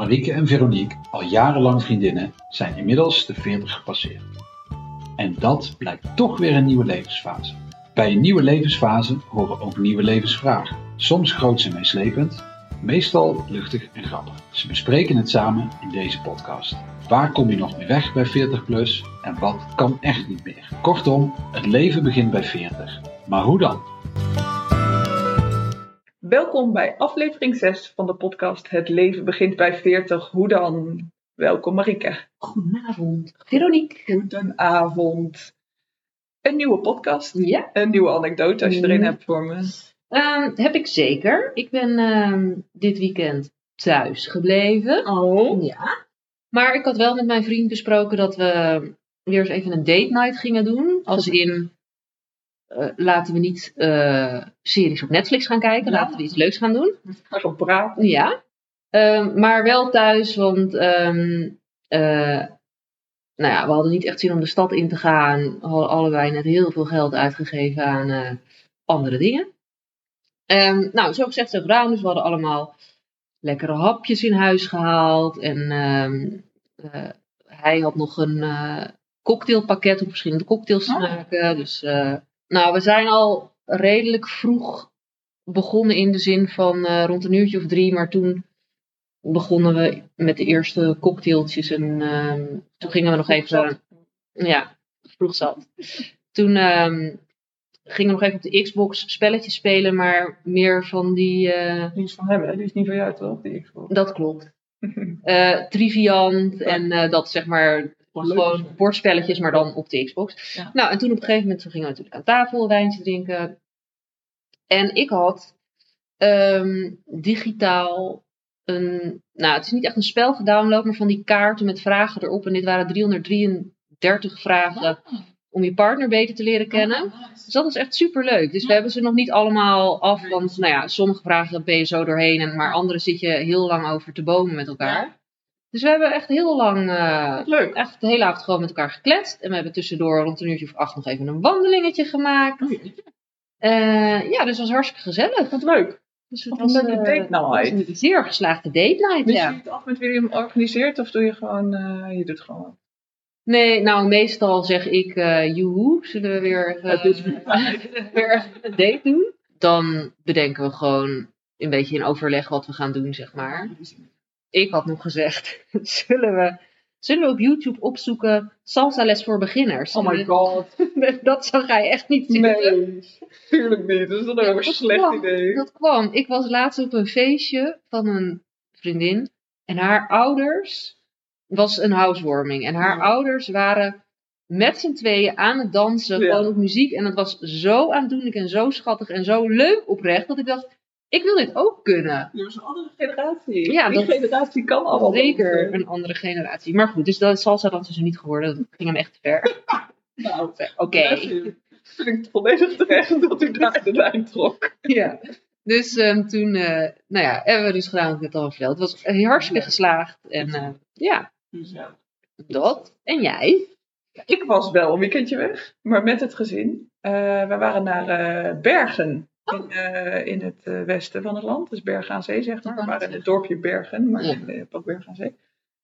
Marieke en Veronique, al jarenlang vriendinnen, zijn inmiddels de 40 gepasseerd. En dat blijkt toch weer een nieuwe levensfase. Bij een nieuwe levensfase horen ook nieuwe levensvragen. Soms groots en meeslepend, meestal luchtig en grappig. Ze bespreken het samen in deze podcast. Waar kom je nog mee weg bij 40 plus en wat kan echt niet meer? Kortom, het leven begint bij 40. Maar hoe dan? Welkom bij aflevering 6 van de podcast Het leven begint bij 40. Hoe dan? Welkom Marike. Goedenavond, Veronique. Goedenavond. Een nieuwe podcast. Ja, Een nieuwe anekdote als je erin Mm. hebt voor me. ehm, heb ik zeker. Ik ben ehm, dit weekend thuis gebleven. Oh. Ja. Maar ik had wel met mijn vriend besproken dat we weer eens even een date night gingen doen. Als in, eh, laten we niet eh, series op Netflix gaan kijken. Ja. Laten we iets leuks gaan doen. Ga zo praten. Ja. Ehm, maar wel thuis, want ehm, eh, nou ja, we hadden niet echt zin om de stad in te gaan. We hadden allebei net heel veel geld uitgegeven aan andere dingen. Ehm, nou, zo gezegd, zo gedaan. Dus we hadden allemaal lekkere hapjes in huis gehaald. En hij had nog een cocktailpakket om verschillende cocktails te Oh. maken. Dus nou, we zijn al redelijk vroeg begonnen in de zin van eh, rond een uurtje of drie. Maar toen begonnen we met de eerste cocktailtjes. En ehm, toen gingen we nog even... Ja, vroeg zat. Toen ehm, gingen we nog even op de Xbox spelletjes spelen. Maar meer van die... eh, Die is van hem, hè? Die is niet van jou toch? Die Xbox. dat klopt. Eh, Triviant en dat zeg maar gewoon bordspelletjes, maar dan op de Xbox. Ja. Nou, en toen op een gegeven moment toen gingen we natuurlijk aan tafel wijntje drinken. En ik had ehm, digitaal een, nou het is niet echt een spel gedownload, maar van die kaarten met vragen erop. En dit waren 333 vragen om je partner beter te leren kennen. Dus dat was echt super leuk. Dus we hebben ze nog niet allemaal af. Want nou ja, sommige vragen ben je zo doorheen. En, maar andere zit je heel lang over te bomen met elkaar. Dus we hebben echt heel lang, eh, Leuk. echt de hele avond gewoon met elkaar gekletst. En we hebben tussendoor rond een uurtje of acht nog even een wandelingetje gemaakt. Eh, ja, dus het was hartstikke gezellig. Wat leuk. Dus een leuke eh, date het was night. een zeer geslaagde date night, Dus ja. je het af met wie je hem organiseert of doe je gewoon, je doet gewoon. Nee, nou meestal zeg ik, eh joehoe, zullen we weer, weer een date doen? Dan bedenken we gewoon een beetje in overleg wat we gaan doen, zeg maar. Ik had nog gezegd, zullen we, zullen we op YouTube opzoeken salsa les voor beginners? Oh my god. Dat zou jij echt niet zitten. Nee, tuurlijk niet. Dat is dan ook een slecht kwam- idee. Dat kwam. Ik was laatst op een feestje van een vriendin. En haar ouders was een housewarming. En haar Ja. ouders waren met z'n tweeën aan het dansen. Ja. Gewoon op muziek. En dat was zo aandoenlijk en zo schattig en zo leuk oprecht. Dat ik dacht, ik wil dit ook kunnen. Dat is een andere generatie. Ja, Die generatie kan allemaal. Zeker een andere generatie. Maar goed, dus dat salsa is er niet geworden. Dat ging hem echt ver. Nou, Oké. dat vind ik volledig terecht dat u daar de lijn trok. Ja. Dus ehm, toen, eh, nou ja, hebben we dus gedaan wat ik net al verteld. Het was hartstikke geslaagd. En eh, ja, ja. dat. En jij? Ik was wel een weekendje weg, maar met het gezin. Eh, we waren naar Bergen. In, eh, in het eh, westen van het land. Dus Bergen aan Zee, zeg maar. We waren in het dorpje Bergen, maar Ja. je hebt ook Bergen aan Zee.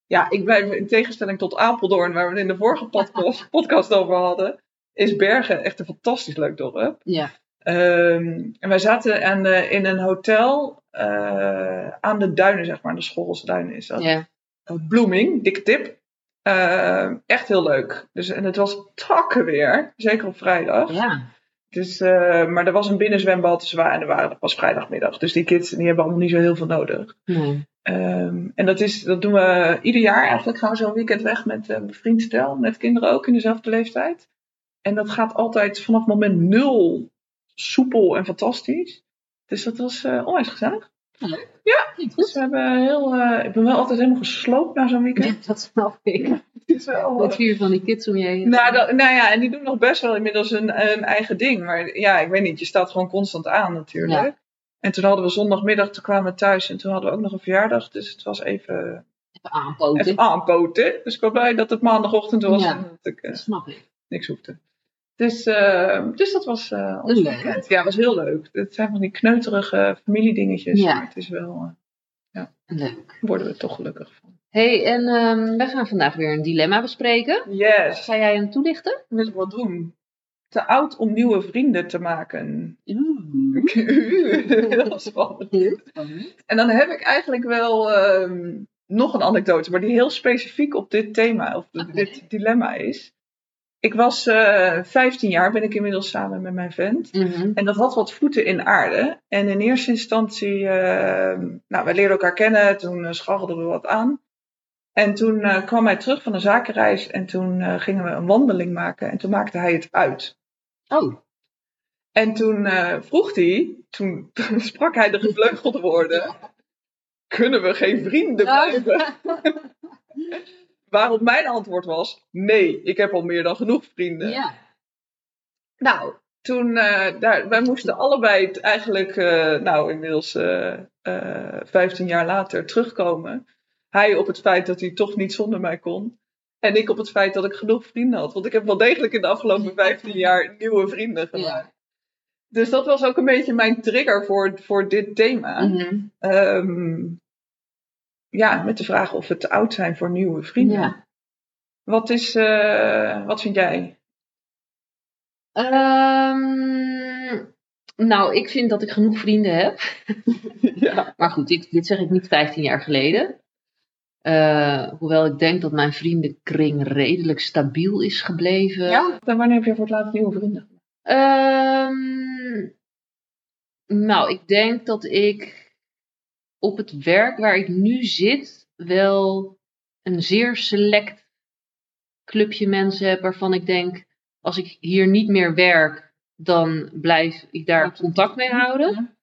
Ja, ik blijf in tegenstelling tot Apeldoorn, waar we het in de vorige podcast, podcast over hadden, is Bergen echt een fantastisch leuk dorp. Ja. Ehm, en wij zaten aan, in een hotel eh, aan de duinen, zeg maar. De Schorrelse duinen is dat. Ja. Blooming, dikke tip. Echt heel leuk. Dus, en het was takken weer, zeker op vrijdag. Ja. Dus, uh, maar er was een binnenzwembad, dus we waren, en er waren, was vrijdagmiddag. Dus die kids die hebben allemaal niet zo heel veel nodig. Nee. Um, en dat, is, dat doen we ieder jaar eigenlijk. Gaan we zo'n weekend weg met uh, mijn vriend Stel, met kinderen ook in dezelfde leeftijd. En dat gaat altijd vanaf moment nul soepel en fantastisch. Dus dat was uh, onwijs gezellig. Ja, dus we hebben heel, uh, ik ben wel altijd helemaal gesloopt na zo'n weekend. Ja, dat snap ik. Het is wel, Wat vier van die kids om je heen. Nou, dat, nou ja, en die doen nog best wel inmiddels een, een eigen ding. Maar ja, ik weet niet, je staat gewoon constant aan natuurlijk. Ja. En toen hadden we zondagmiddag, toen kwamen we thuis en toen hadden we ook nog een verjaardag. Dus het was even, Even aanpoten. even aanpoten. Dus ik was blij dat het maandagochtend was Ja. en dat ik eh, Dat snap ik. niks hoefde. Dus, eh, dus dat was eh ons Leuk. weekend. Ja, was heel leuk. Het zijn van die kneuterige familiedingetjes. Ja. Maar het is wel, eh, Ja. Leuk. worden we toch gelukkig van. hey, en ehm wij gaan vandaag weer een dilemma bespreken. Yes, Ga jij hem toelichten? wil ik wel doen. Te oud om nieuwe vrienden te maken. dat is spannend. En dan heb ik eigenlijk wel ehm, nog een anekdote, maar die heel specifiek op dit thema, of dit dilemma is. Ik was eh 15 jaar, ben ik inmiddels samen met mijn vent. Mhm. En dat had wat voeten in aarde. En in eerste instantie, eh, nou, wij leerden elkaar kennen, toen eh, scharrelden we wat aan. En toen eh, kwam hij terug van een zakenreis en toen eh, gingen we een wandeling maken en toen maakte hij het uit. Oh, En toen eh, vroeg hij, toen, toen sprak hij de gevleugelde woorden, kunnen we geen vrienden blijven? Waarop mijn antwoord was, nee, ik heb al meer dan genoeg vrienden. ja. Nou, toen, eh, daar, wij moesten allebei eigenlijk, eh, nou inmiddels eh eh 15 jaar later, terugkomen. Hij op het feit dat hij toch niet zonder mij kon. En ik op het feit dat ik genoeg vrienden had. Want ik heb wel degelijk in de afgelopen 15 jaar nieuwe vrienden gemaakt. Dus dat was ook een beetje mijn trigger voor, voor dit thema. Ehm, ja, met de vraag of we te oud zijn voor nieuwe vrienden. Ja. Wat, is, eh, wat vind jij? Ehm, nou, ik vind dat ik genoeg vrienden heb. ja. Maar goed, dit, dit zeg ik niet 15 jaar geleden. Eh, hoewel ik denk dat mijn vriendenkring redelijk stabiel is gebleven. ja? Dan wanneer heb je voor het laatst nieuwe vrienden? Ehm, nou, ik denk dat ik op het werk waar ik nu zit wel een zeer select clubje mensen heb waarvan ik denk, als ik hier niet meer werk, dan blijf ik daar contact mee houden.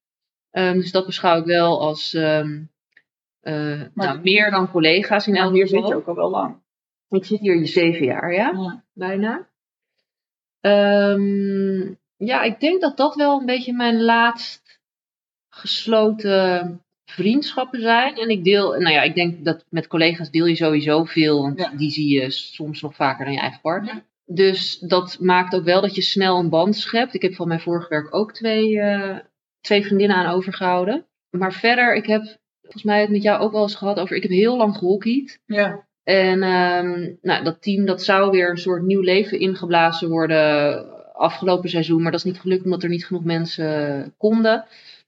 Ehm, dus dat beschouw ik wel als ehm, eh, nou, meer dan collega's in elk hier geval. zit je ook al wel lang. Ik zit hier zeven jaar, ja bijna. Ehm, ja, ik denk dat dat wel een beetje mijn laatst gesloten vriendschappen zijn. En ik deel, nou ja, ik denk dat met collega's deel je sowieso veel, want Ja. die zie je soms nog vaker dan je eigen partner. Ja. Dus dat maakt ook wel dat je snel een band schept. Ik heb van mijn vorige werk ook twee, eh, twee vriendinnen aan overgehouden. Maar verder, ik heb volgens mij het met jou ook wel eens gehad over, ik heb heel lang gehockeyd. Ja. En ehm, nou, dat team dat zou weer een soort nieuw leven ingeblazen worden afgelopen seizoen. Maar dat is niet gelukt omdat er niet genoeg mensen konden.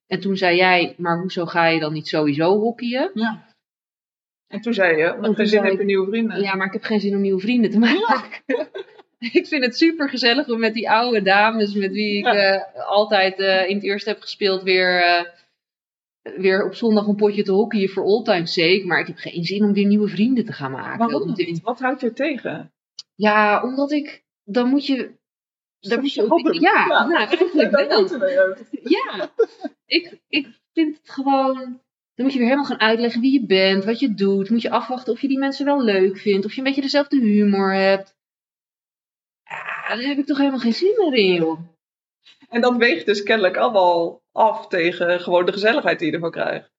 En toen zei jij, maar hoezo ga je dan niet sowieso hockeyen? ja. En toen zei je, want geen zin heb je nieuwe vrienden. Ja, maar ik heb geen zin om nieuwe vrienden te maken. ik vind het super gezellig om met die oude dames met wie ik Ja. eh, altijd eh, in het eerste heb gespeeld weer, eh, weer op zondag een potje te hockeyen voor all time sake. Maar ik heb geen zin om weer nieuwe vrienden te gaan maken. Waarom niet? Wat houdt je tegen? Ja, omdat ik. Dan moet je. Moet je Hadden. ja, Ja. nou, eigenlijk wel. Ja, ik, ik vind het gewoon. Dan moet je weer helemaal gaan uitleggen wie je bent, wat je doet. Moet je afwachten of je die mensen wel leuk vindt. Of je een beetje dezelfde humor hebt. Ja, daar heb ik toch helemaal geen zin meer in, joh. En dat weegt dus kennelijk allemaal af tegen gewoon de gezelligheid die je ervan krijgt.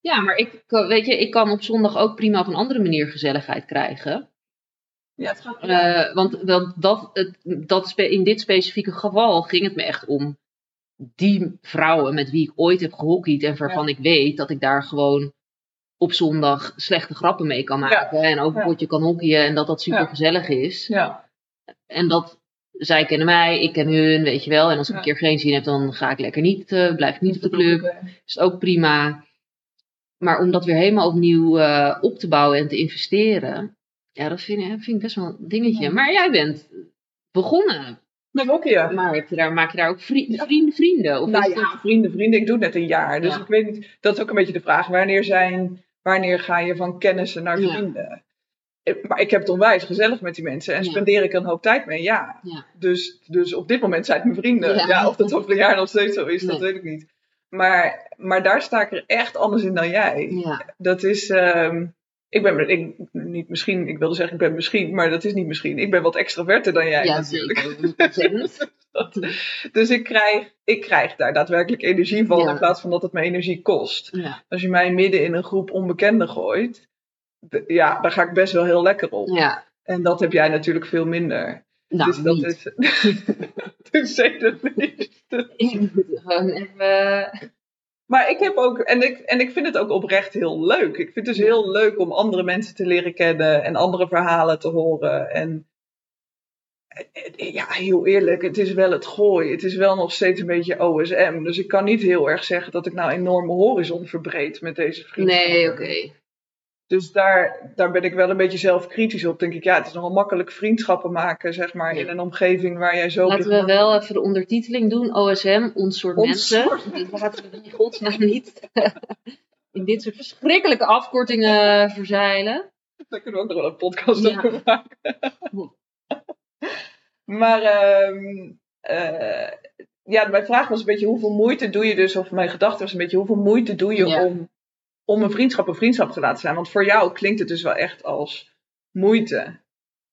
Ja, maar ik, weet je, ik kan op zondag ook prima op een andere manier gezelligheid krijgen. Ja, Eh, want dat, dat spe- in dit specifieke geval ging het me echt om die vrouwen met wie ik ooit heb gehockeyd en waarvan ik weet dat ik daar gewoon op zondag slechte grappen mee kan maken en ook een potje kan hockeyen en dat dat super gezellig is. Ja. En dat zij kennen mij, ik ken hun, weet je wel. En als ik een keer geen zin heb, dan ga ik lekker niet, eh, blijf ik niet op de club. Is het ook prima. Maar om dat weer helemaal opnieuw eh, op te bouwen en te investeren, ja, dat vind, ik- vind ik best wel een dingetje. Ja. Maar jij bent begonnen. Met hockeyen. Maar heb je daar, maak je daar ook vri- Ja. vrienden, vrienden? Of Nou ja, dat- vrienden, vrienden. Ik doe het net een jaar. Dus Ja. ik weet niet. Dat is ook een beetje de vraag. Wanneer zijn, wanneer ga je van kennissen naar Ja. vrienden? Eh, Maar ik heb het onwijs gezellig met die mensen. En Ja. spendeer ik een hoop tijd mee? Ja. Ja. Dus, dus op dit moment zijn het mijn vrienden. Ja. Ja. of dat over een jaar nog steeds zo is, dat weet ik niet. Maar, maar daar sta ik er echt anders in dan jij. ja. Dat is. ehm, ik ben ik, niet misschien, ik wilde zeggen ik ben misschien, maar dat is niet misschien. Ik ben wat extroverter dan jij ja, natuurlijk. zeker. 100%. Dat- dus ik krijg, ik krijg daar daadwerkelijk energie van Ja. in plaats van dat het me energie kost. Ja. Als je mij midden in een groep onbekenden gooit, ja, daar ga ik best wel heel lekker op. ja. En dat heb jij natuurlijk veel minder. Nou, dus dat niet. is. dus zeker niet. Ik moet gewoon even... Maar ik heb ook, en ik, en ik vind het ook oprecht heel leuk. Ik vind het dus heel leuk om andere mensen te leren kennen en andere verhalen te horen. En eh, ja, heel eerlijk, het is wel het gooi. Het is wel nog steeds een beetje OSM. Dus ik kan niet heel erg zeggen dat ik nou enorme horizon verbreed met deze vrienden. Nee, oké. Dus daar, daar ben ik wel een beetje zelf kritisch op. Denk ik, ja, het is nogal makkelijk vriendschappen maken, zeg maar, Ja. in een omgeving waar jij zo. Laten we wel even de ondertiteling doen. OSM, ons soort Ons mensen. soort Die laten we in godsnaam niet in dit soort verschrikkelijke afkortingen verzeilen. Daar kunnen we ook nog wel een podcast Ja. over maken. maar ehm, eh, ja, mijn vraag was een beetje hoeveel moeite doe je dus, of mijn gedachte was een beetje hoeveel moeite doe je Ja. om, om een vriendschap een vriendschap te laten zijn? Want voor jou klinkt het dus wel echt als moeite.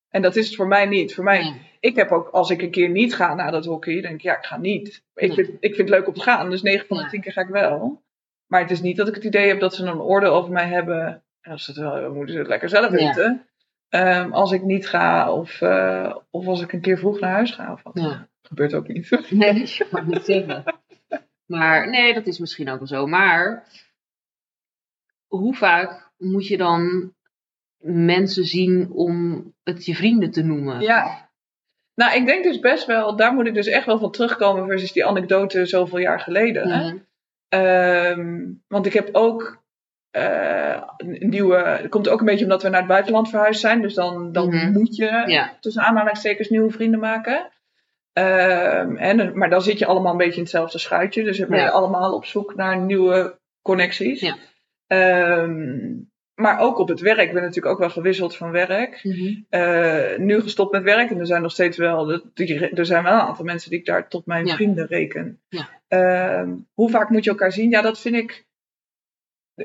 En dat is het voor mij niet. Voor mij, Nee. ik heb ook, als ik een keer niet ga naar dat hockey, denk ik, ja, ik ga niet. Ik, Nee. vind, ik vind het leuk om te gaan, dus 9 van de Ja. 10 keer ga ik wel. Maar het is niet dat ik het idee heb dat ze een oordeel over mij hebben. En als ze het wel moeten ze het lekker zelf Ja. weten. Ehm, als ik niet ga, of, eh, of als ik een keer vroeg naar huis ga. Of wat. Ja. Gebeurt ook niet. Nee, dat mag niet zeggen. Maar nee, dat is misschien ook wel zo. Maar hoe vaak moet je dan mensen zien om het je vrienden te noemen? Ja. Nou, ik denk dus best wel, daar moet ik dus echt wel van terugkomen versus die anekdote zoveel jaar geleden. hè. Mhm. Ehm, want ik heb ook eh, een nieuwe. Het komt ook een beetje omdat we naar het buitenland verhuisd zijn. Dus dan, dan Mhm. moet je Ja. tussen aanhalingstekens nieuwe vrienden maken. Ehm, en, maar dan zit je allemaal een beetje in hetzelfde schuitje. Dus dan ben je Ja. allemaal op zoek naar nieuwe connecties. Ja. Ehm, maar ook op het werk. Ik ben natuurlijk ook wel gewisseld van werk. Mhm. Eh, nu gestopt met werk. En er zijn nog steeds wel, die, er zijn wel een aantal mensen die ik daar tot mijn Ja. vrienden reken. Ja. Ehm, hoe vaak moet je elkaar zien? Ja, dat vind ik.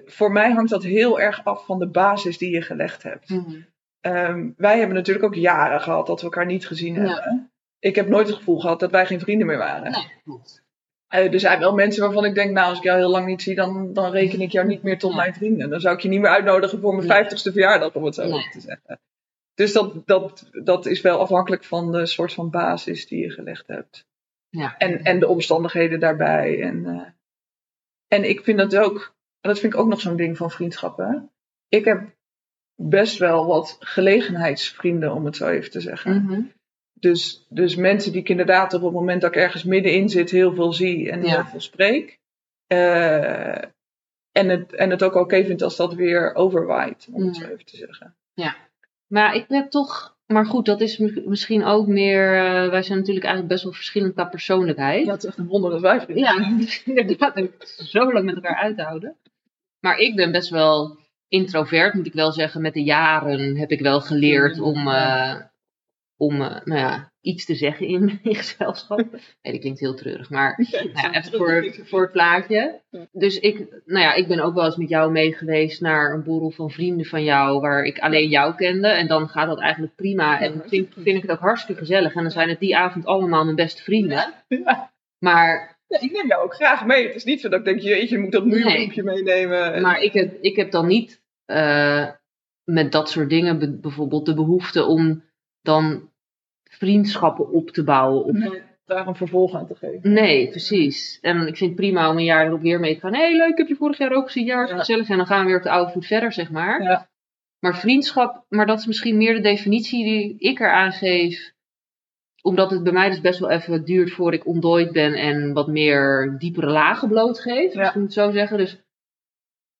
Voor mij hangt dat heel erg af van de basis die je gelegd hebt. Mhm. Ehm, wij hebben natuurlijk ook jaren gehad dat we elkaar niet gezien Ja. hebben. Ik heb nooit het gevoel gehad dat wij geen vrienden meer waren. Nee, klopt. Eh, er zijn wel mensen waarvan ik denk, nou, als ik jou heel lang niet zie, dan, dan reken ik jou niet meer tot Ja. mijn vrienden. Dan zou ik je niet meer uitnodigen voor mijn Nee. vijftigste verjaardag, om het zo Nee. te zeggen. Dus dat, dat, dat is wel afhankelijk van de soort van basis die je gelegd hebt. Ja. En, en de omstandigheden daarbij. En, eh, en ik vind dat ook, en dat vind ik ook nog zo'n ding van vriendschappen. Ik heb best wel wat gelegenheidsvrienden, om het zo even te zeggen. Mhm. Dus, dus mensen die ik inderdaad op het moment dat ik ergens middenin zit heel veel zie en Ja. heel veel spreek. Eh, en, het, en het ook oké vind als dat weer overwaait, om het Ja. zo even te zeggen. Maar ik heb toch. Maar goed, dat is mi- misschien ook meer. eh, wij zijn natuurlijk eigenlijk best wel verschillend qua persoonlijkheid. Ja, het is echt een wonder dat wij vrienden Ja, inderdaad. Zo lang met elkaar uithouden. Maar ik ben best wel introvert, moet ik wel zeggen. Met de jaren heb ik wel geleerd om, eh, om eh, nou ja, iets te zeggen in, in gezelschap. Nee, dat klinkt heel treurig, maar nou ja, even voor, voor het plaatje. Dus ik, nou ja, ik ben ook wel eens met jou mee geweest naar een borrel van vrienden van jou, waar ik alleen jou kende. En dan gaat dat eigenlijk prima. En vind, vind ik het ook hartstikke gezellig. En dan zijn het die avond allemaal mijn beste vrienden. Ja. Maar Ja, ik neem jou ook graag mee. Het is niet zo dat ik denk, jeetje, je moet dat Nee. muurgroepje meenemen. En- Maar ik heb, ik heb dan niet eh, met dat soort dingen be- bijvoorbeeld de behoefte om dan vriendschappen op te bouwen. Op... Nee, daar een vervolg aan te geven. Nee, precies. En ik vind het prima om een jaar erop weer mee te gaan. Hé, hey, leuk, heb je vorig jaar ook gezien. Ja, hartstikke gezellig. En dan gaan we weer op de oude voet verder, zeg maar. Ja. Maar vriendschap, maar dat is misschien meer de definitie die ik eraan geef. Omdat het bij mij dus best wel even duurt voor ik ontdooid ben en wat meer diepere lagen blootgeef. Ja. Als ik het zo zeggen. Dus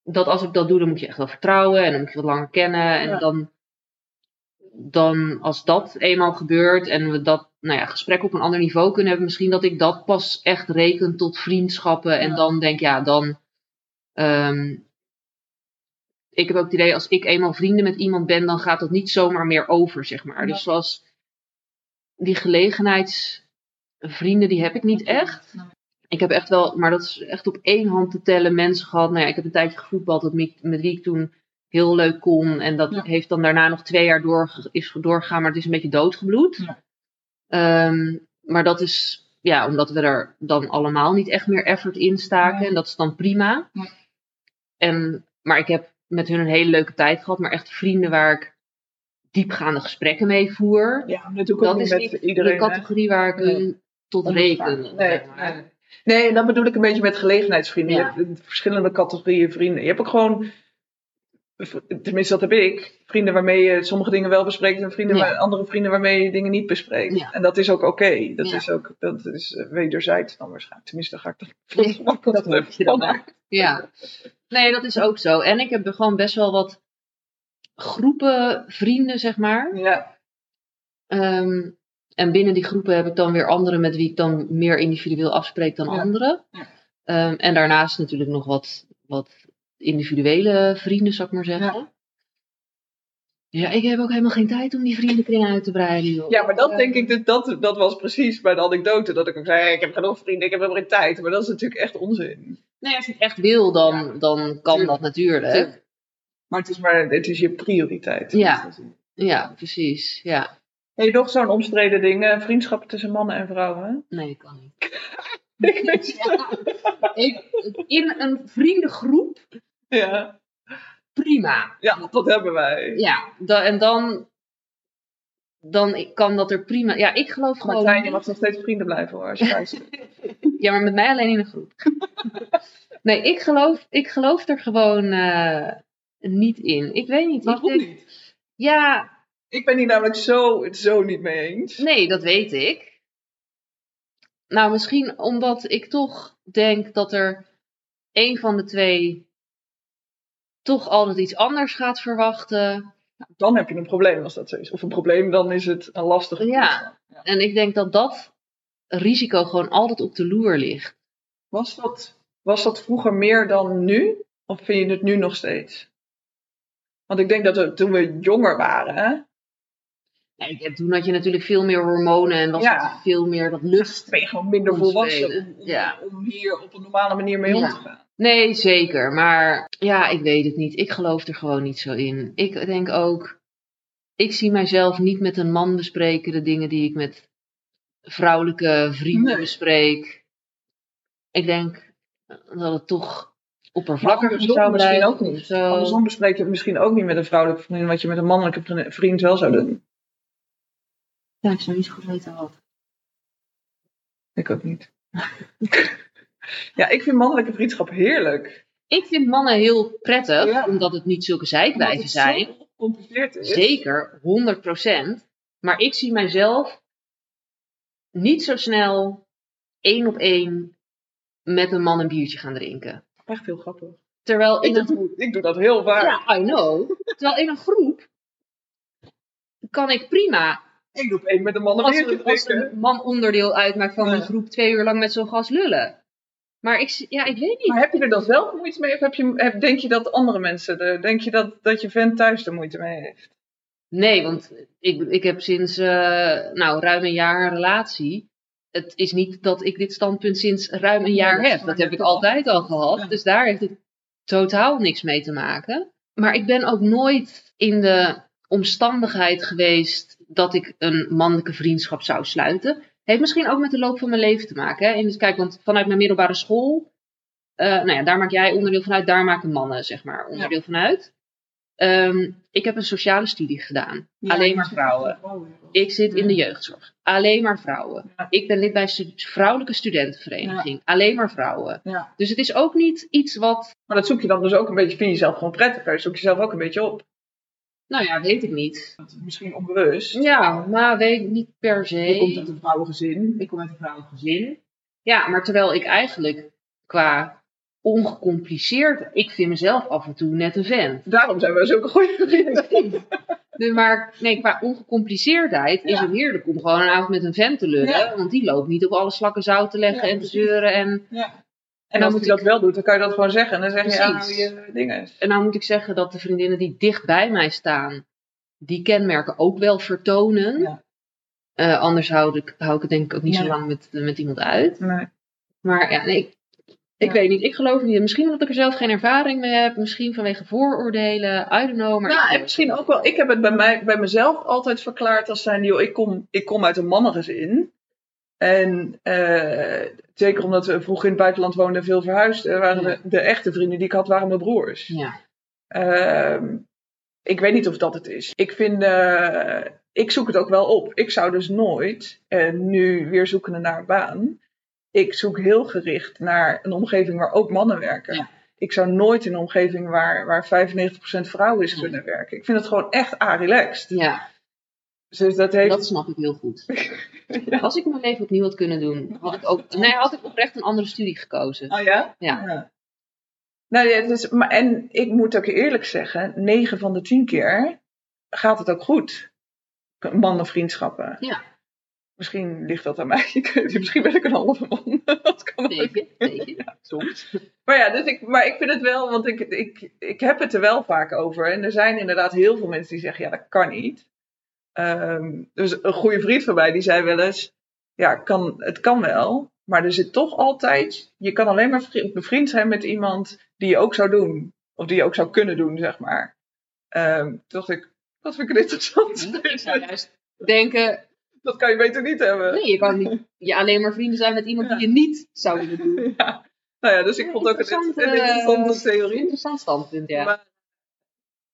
dat als ik dat doe, dan moet je echt wel vertrouwen en dan moet je wat langer kennen. En Ja. dan, dan, als dat eenmaal gebeurt en we dat nou ja, gesprek op een ander niveau kunnen hebben, misschien dat ik dat pas echt reken tot vriendschappen. En Ja. dan denk, ja, dan. ehm, ik heb ook het idee, als ik eenmaal vrienden met iemand ben, dan gaat dat niet zomaar meer over, zeg maar. Ja. Dus zoals die gelegenheidsvrienden, die heb ik niet echt. Ik heb echt wel, maar dat is echt op één hand te tellen, mensen gehad. Nou ja, ik heb een tijdje gevoetbald met wie ik toen heel leuk kon. En dat Ja. heeft dan daarna nog twee jaar door, is doorgegaan, maar het is een beetje doodgebloed. Ja. Ehm, maar dat is, ja, omdat we er dan allemaal niet echt meer effort in staken. En dat is dan prima. En, maar ik heb met hun een hele leuke tijd gehad. Maar echt vrienden waar ik diepgaande gesprekken mee voer. Ja, dat ook Dat niet is met niet iedereen. de hè. categorie waar ik Nee. hun tot reken. Nee, en dat bedoel ik een beetje met gelegenheidsvrienden. Je hebt verschillende categorieën vrienden. Je hebt ook gewoon, tenminste dat heb ik, vrienden waarmee je sommige dingen wel bespreekt en vrienden Ja. waar- andere vrienden waarmee je dingen niet bespreekt. Ja. En dat is ook oké. Dat Ja. is ook dat is eh, wederzijds dan waarschijnlijk. Tenminste, ga ik dat Nee, dat hoop je dan. Ja. Nee, dat is ook zo. En ik heb er gewoon best wel wat groepen vrienden, zeg maar. Ja, Ehm, en binnen die groepen heb ik dan weer anderen met wie ik dan meer individueel afspreek dan anderen. Ehm, en daarnaast natuurlijk nog wat, wat individuele vrienden, zou ik maar zeggen. Ja. ik heb ook helemaal geen tijd om die vriendenkring uit te breiden. Joh. ja maar dat Eh, denk ik, dat, dat, dat was precies bij de anekdote. Dat ik ook zei, ik heb genoeg vrienden, ik heb helemaal geen tijd. Maar dat is natuurlijk echt onzin. Nee, als je het echt wil, dan, Ja. dan kan Tuurlijk. dat natuurlijk. Tuurlijk. Maar het is, maar, het is je prioriteit. Ja. Ja, precies. Ja. Heb je nog zo'n omstreden ding? eh, vriendschappen tussen mannen en vrouwen? Nee, kan niet. Ik weet Ik, in een vriendengroep, Ja. prima. ja, dat hebben wij. Ja, da- en dan, dan kan dat er prima. Ja, ik geloof gewoon. Martijn, je mag nog steeds vrienden blijven hoor, als je luistert. Ja, maar met mij alleen in een groep. nee, ik geloof, ik geloof er gewoon eh, niet in. Ik weet niet. Ik Waarom denk, niet? ja, Ik ben hier namelijk zo, het zo niet mee eens. nee, dat weet ik. Nou, misschien omdat ik toch denk dat er een van de twee toch altijd iets anders gaat verwachten. Dan heb je een probleem als dat zo is. Of een probleem, dan is het een lastige Ja. Ja. En ik denk dat dat risico gewoon altijd op de loer ligt. Was, dat, was dat vroeger meer dan nu? Of vind je het nu nog steeds? Want ik denk dat we, toen we jonger waren, toen had je natuurlijk veel meer hormonen en was Ja. het veel meer dat lust. ben je gewoon minder volwassen om, om, ja. om hier op een normale manier mee om te gaan. Nee, zeker. Maar ja, ik weet het niet. Ik geloof er gewoon niet zo in. Ik denk ook, ik zie mijzelf niet met een man bespreken de dingen die ik met vrouwelijke vrienden Nee. bespreek. Ik denk dat het toch andersom zou misschien ook niet. zo. Andersom bespreek je het misschien ook niet met een vrouwelijke vriendin, wat je met een mannelijke vriend wel zou doen. Ja, ik zou niet zo goed weten wat. Ik ook niet. ja, ik vind mannelijke vriendschap heerlijk. Ik vind mannen heel prettig, Ja. omdat het niet zulke het zijn. zo gecompliceerd is. Zeker, 100%. Maar ik zie mijzelf niet zo snel één op één met een man een biertje gaan drinken. Echt heel grappig. Terwijl in Ik een doe, ik doe dat heel vaak. ja, I know. Terwijl in een groep kan ik prima, Eén op één met een man als, een- als een man onderdeel uitmaakt van een groep, twee uur lang met zo'n gast lullen. Maar ik, ja, ik weet niet. Maar heb je er dan zelf moeite mee? Of heb je, heb, denk je dat andere mensen, denk je dat, dat je vent thuis er moeite mee heeft? Nee, want ik, ik heb sinds eh, nou, ruim een jaar een relatie. Het is niet dat ik dit standpunt sinds ruim een jaar heb. Dat heb ik altijd al gehad. Ja. Dus daar heeft het totaal niks mee te maken. Maar ik ben ook nooit in de omstandigheid geweest dat ik een mannelijke vriendschap zou sluiten. Heeft misschien ook met de loop van mijn leven te maken. Hè? In, dus kijk, want vanuit mijn middelbare school, eh, nou ja, daar maak jij onderdeel van uit, daar maken mannen zeg maar onderdeel van uit. Ehm, ik heb een sociale studie gedaan. Alleen maar vrouwen. Ik zit in de jeugdzorg. Alleen maar vrouwen. Ik ben lid bij een vrouwelijke studentenvereniging. Alleen maar vrouwen. Dus het is ook niet iets wat, Maar dat zoek je dan dus ook een beetje, vind je jezelf gewoon prettiger. Zoek je zelf ook een beetje op. nou ja, weet ik niet. Misschien onbewust. Ja, maar weet ik niet per se. Je komt uit een vrouwengezin. Ik kom uit een vrouwengezin. Ja, maar terwijl ik eigenlijk qua ongecompliceerd, ik vind mezelf af en toe net een vent. Daarom zijn we zulke goede vrienden. Maar nee, qua ongecompliceerdheid is het heerlijk om gewoon een avond met een vent te lullen. Ja. Want die loopt niet op alle slakken zout te leggen Ja, en te zeuren. En, Ja. En dan als moet hij dat wel doet, dan kan je dat gewoon zeggen. En dan zeg je, ja, nou, Precies. je dingen. en nou moet ik zeggen dat de vriendinnen die dicht bij mij staan, die kenmerken ook wel vertonen. Ja. Eh, anders hou ik, hou ik het denk ik ook niet zo lang met, met iemand uit. Nee. Maar ja, nee, ik, ik Ja. weet niet. Ik geloof niet. Misschien omdat ik er zelf geen ervaring mee heb. Misschien vanwege vooroordelen. I don't know. Maar Nou, ik- en misschien ook wel. Ik heb het bij, mij, bij mezelf altijd verklaard als zijn, joh, ik kom, ik kom uit een mannengezin. En eh, zeker omdat we vroeger in het buitenland woonden en veel verhuisden, waren Ja. de, de echte vrienden die ik had, waren mijn broers. Ja. Ehm, ik weet niet of dat het is. Ik vind, eh, ik zoek het ook wel op. Ik zou dus nooit, en nu weer zoekende naar een baan, ik zoek heel gericht naar een omgeving waar ook mannen werken. Ja. Ik zou nooit in een omgeving waar, waar 95% vrouw is kunnen werken. Ik vind het gewoon echt a-relaxed. Ja, Dus dat heeft... dat snap ik heel goed. Ja. Als ik mijn leven opnieuw had kunnen doen, had ik ook, nee, had ik oprecht een andere studie gekozen. Oh ja? Ja. Nou ja, dus, maar, en ik moet ook eerlijk zeggen, 9 van de 10 keer gaat het ook goed. Mannenvriendschappen. Ja. Misschien ligt dat aan mij. Misschien ben ik een halve man. dat kan ook. Weet je, weet je, soms. Maar ja, dus ik, maar ik vind het wel, want ik, ik, ik heb het er wel vaak over. En er zijn inderdaad heel veel mensen die zeggen, ja, dat kan niet. Ehm, dus een goede vriend van mij, die zei wel eens, ja, kan, het kan wel. Maar er zit toch altijd, je kan alleen maar vri- bevriend zijn met iemand die je ook zou doen. Of die je ook zou kunnen doen, zeg maar. Ehm, toen dacht ik, dat vind ik interessant. Ik zou juist denken, dat kan je beter niet hebben. nee, je kan niet je alleen maar vrienden zijn met iemand die je niet zou willen doen. Ja. Nou ja, dus ik vond ook een, een Interessante, interessante theorie. Interessant standpunt, ja. Maar,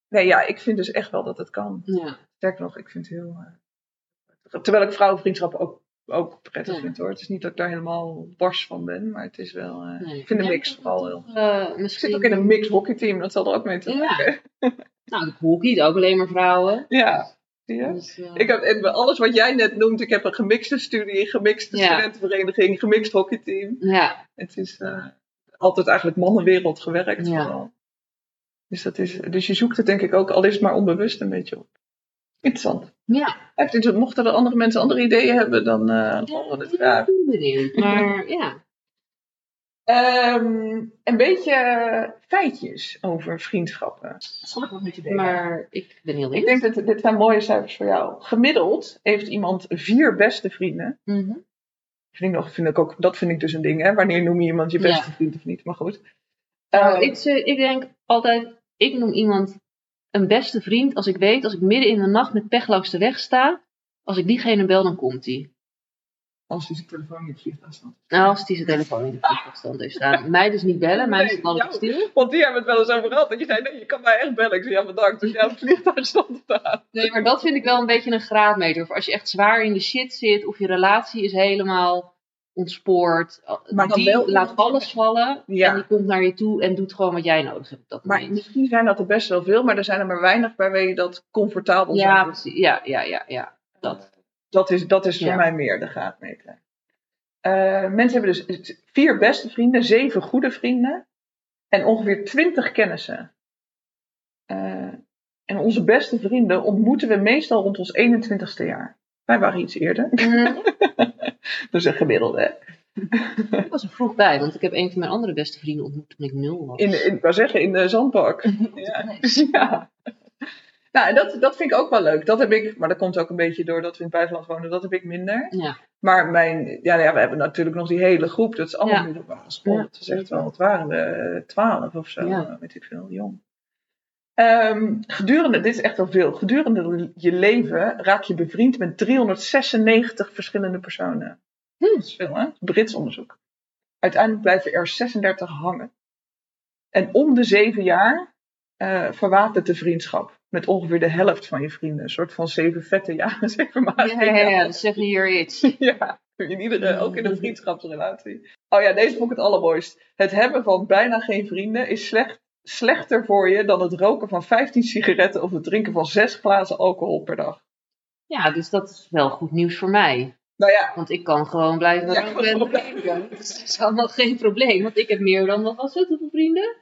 nee, ja, ik vind dus echt wel dat het kan. ja. Sterker nog, ik vind het heel. eh, terwijl ik vrouwenvriendschappen ook, ook prettig Ja. vind hoor. Het is niet dat ik daar helemaal bars van ben, maar het is wel. Nee. Ik vind de Ja, mix vooral heel. Eh, Ik misschien, zit ook in een mix hockeyteam, dat zal er ook mee te Ja. maken. Nou, ik hockey, ook alleen maar vrouwen. Ja. Zie je? Dus, Ik heb, en bij alles wat jij net noemt, ik heb een gemixte studie, gemixte Ja. studentenvereniging, gemixt hockeyteam. ja, Het is altijd eigenlijk mannenwereld gewerkt. Ja. Vooral. Dus, dat is, dus je zoekt het denk ik ook, al is het maar onbewust een beetje op. Interessant. ja. Echt, dus mochten er andere mensen andere ideeën hebben, dan eh volgen we dit graag. Ik ben benieuwd. Maar ja, Ehm, een beetje feitjes over vriendschappen. Dat zal ik wel met je delen. maar ik ben heel ik denk dat dit zijn mooie cijfers voor jou. Gemiddeld heeft iemand vier beste vrienden. Mhm. Vind ik nog, vind ik ook, dat vind ik dus een ding. Hè? Wanneer noem je iemand je beste Ja. vriend of niet? Maar goed. Nou, Ehm, ik, zeg- ik denk altijd, ik noem iemand een beste vriend als ik weet, als ik midden in de nacht met pech langs de weg sta, als ik diegene bel, dan komt die. Als je zijn telefoon niet vliegt staat. Nou, als die zijn telefoon in de vliegtuigstand heeft staan. Mij dus niet bellen, mij is Nee, het alles stil. Want die hebben het wel eens over gehad. Dat je zei, nee, je kan mij echt bellen. Ik zei, ja, bedankt. Dus ja, vliegtuigstand staat. Nee, maar dat vind ik wel een beetje een graadmeter. Of als je echt zwaar in de shit zit, of je relatie is helemaal ontspoord. Maar dan die wel laat alles vallen Ja. en die komt naar je toe en doet gewoon wat jij nodig hebt dat Maar misschien zijn dat er best wel veel. Maar er zijn er maar weinig waarbij je dat comfortabel Ja. Ja, ja, ja, ja. Dat. Dat is, dat is voor Ja. mij meer de graadmeter. Eh, mensen hebben dus vier beste vrienden, zeven goede vrienden en ongeveer twintig kennissen. Eh, en onze beste vrienden ontmoeten we meestal rond ons 21ste jaar. Wij waren iets eerder. Dat is een gemiddelde. Ik was er vroeg bij, want ik heb een van mijn andere beste vrienden ontmoet toen ik nul was. In, in, ik wou zeggen, in de zandbak. Ja. ja. Nou, en dat, dat vind ik ook wel leuk. Dat heb ik, maar dat komt ook een beetje door dat we in het buitenland wonen. Dat heb ik minder. Ja. Maar mijn, ja, ja, we hebben natuurlijk nog die hele groep. Dat is allemaal middelbare school. Ja, dat is echt wel, wat waren we? Twaalf of zo, weet ik veel, jong. Ehm, gedurende, dit is echt wel veel. Gedurende je leven raak je bevriend met 396 verschillende personen. Hm. Dat is veel, hè? Brits onderzoek. Uiteindelijk blijven er 36 hangen. En om de zeven jaar eh verwatert de vriendschap. Met ongeveer de helft van je vrienden. Een soort van zeven vette jaren, zeven maanden. Ja, ja, ja, seven year itch. Ja, in iedere, ook in een vriendschapsrelatie. Oh ja, deze vond ik het allermooist. Het hebben van bijna geen vrienden is slecht, slechter voor je dan het roken van 15 sigaretten of het drinken van 6 glazen alcohol per dag. Ja, dus dat is wel goed nieuws voor mij. Nou ja, Want ik kan gewoon blijven Ja, roken. Dus dat is allemaal geen probleem. Want ik heb meer dan, wat was het, hoeveel vrienden?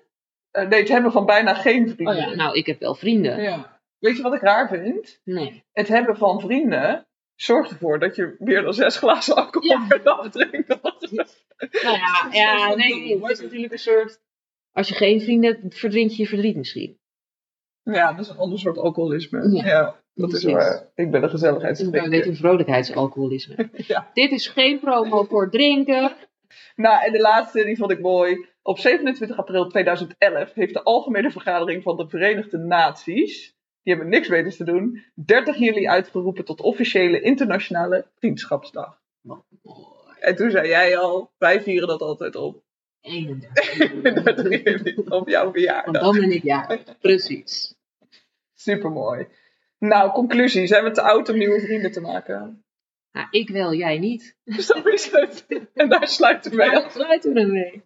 eh, nee, het hebben van bijna geen Oh vrienden. ja, nou, ik heb wel vrienden. Ja. Weet je wat ik raar vind? Nee. Het hebben van vrienden zorgt ervoor dat je meer dan 6 glazen alcohol Ja. per dag drinkt. Nou ja, ja nee, het is natuurlijk een soort... Als je geen vrienden hebt, verdrink je je verdriet misschien. Ja, dat is een ander soort alcoholisme. Ja. Ja, dat is waar. Ik ben een Ik gezelligheidsdrinker. weet een vrolijkheidsalcoholisme. Ja. Dit is geen promo voor drinken. Nou, en de laatste, die vond ik mooi. Op 27 april 2011 heeft de Algemene Vergadering van de Verenigde Naties, die hebben niks beters te doen, 30 juli uitgeroepen tot officiële internationale vriendschapsdag. En toen zei jij al, wij vieren dat altijd op 31. 30 juli, op jouw Want verjaardag. dan ben ik ja, precies. Supermooi. Nou, conclusie. Zijn we te oud om nieuwe vrienden te maken? Nou, ik wel, jij niet. Zo is het. En daar sluiten we mee Daar af. sluiten we mee.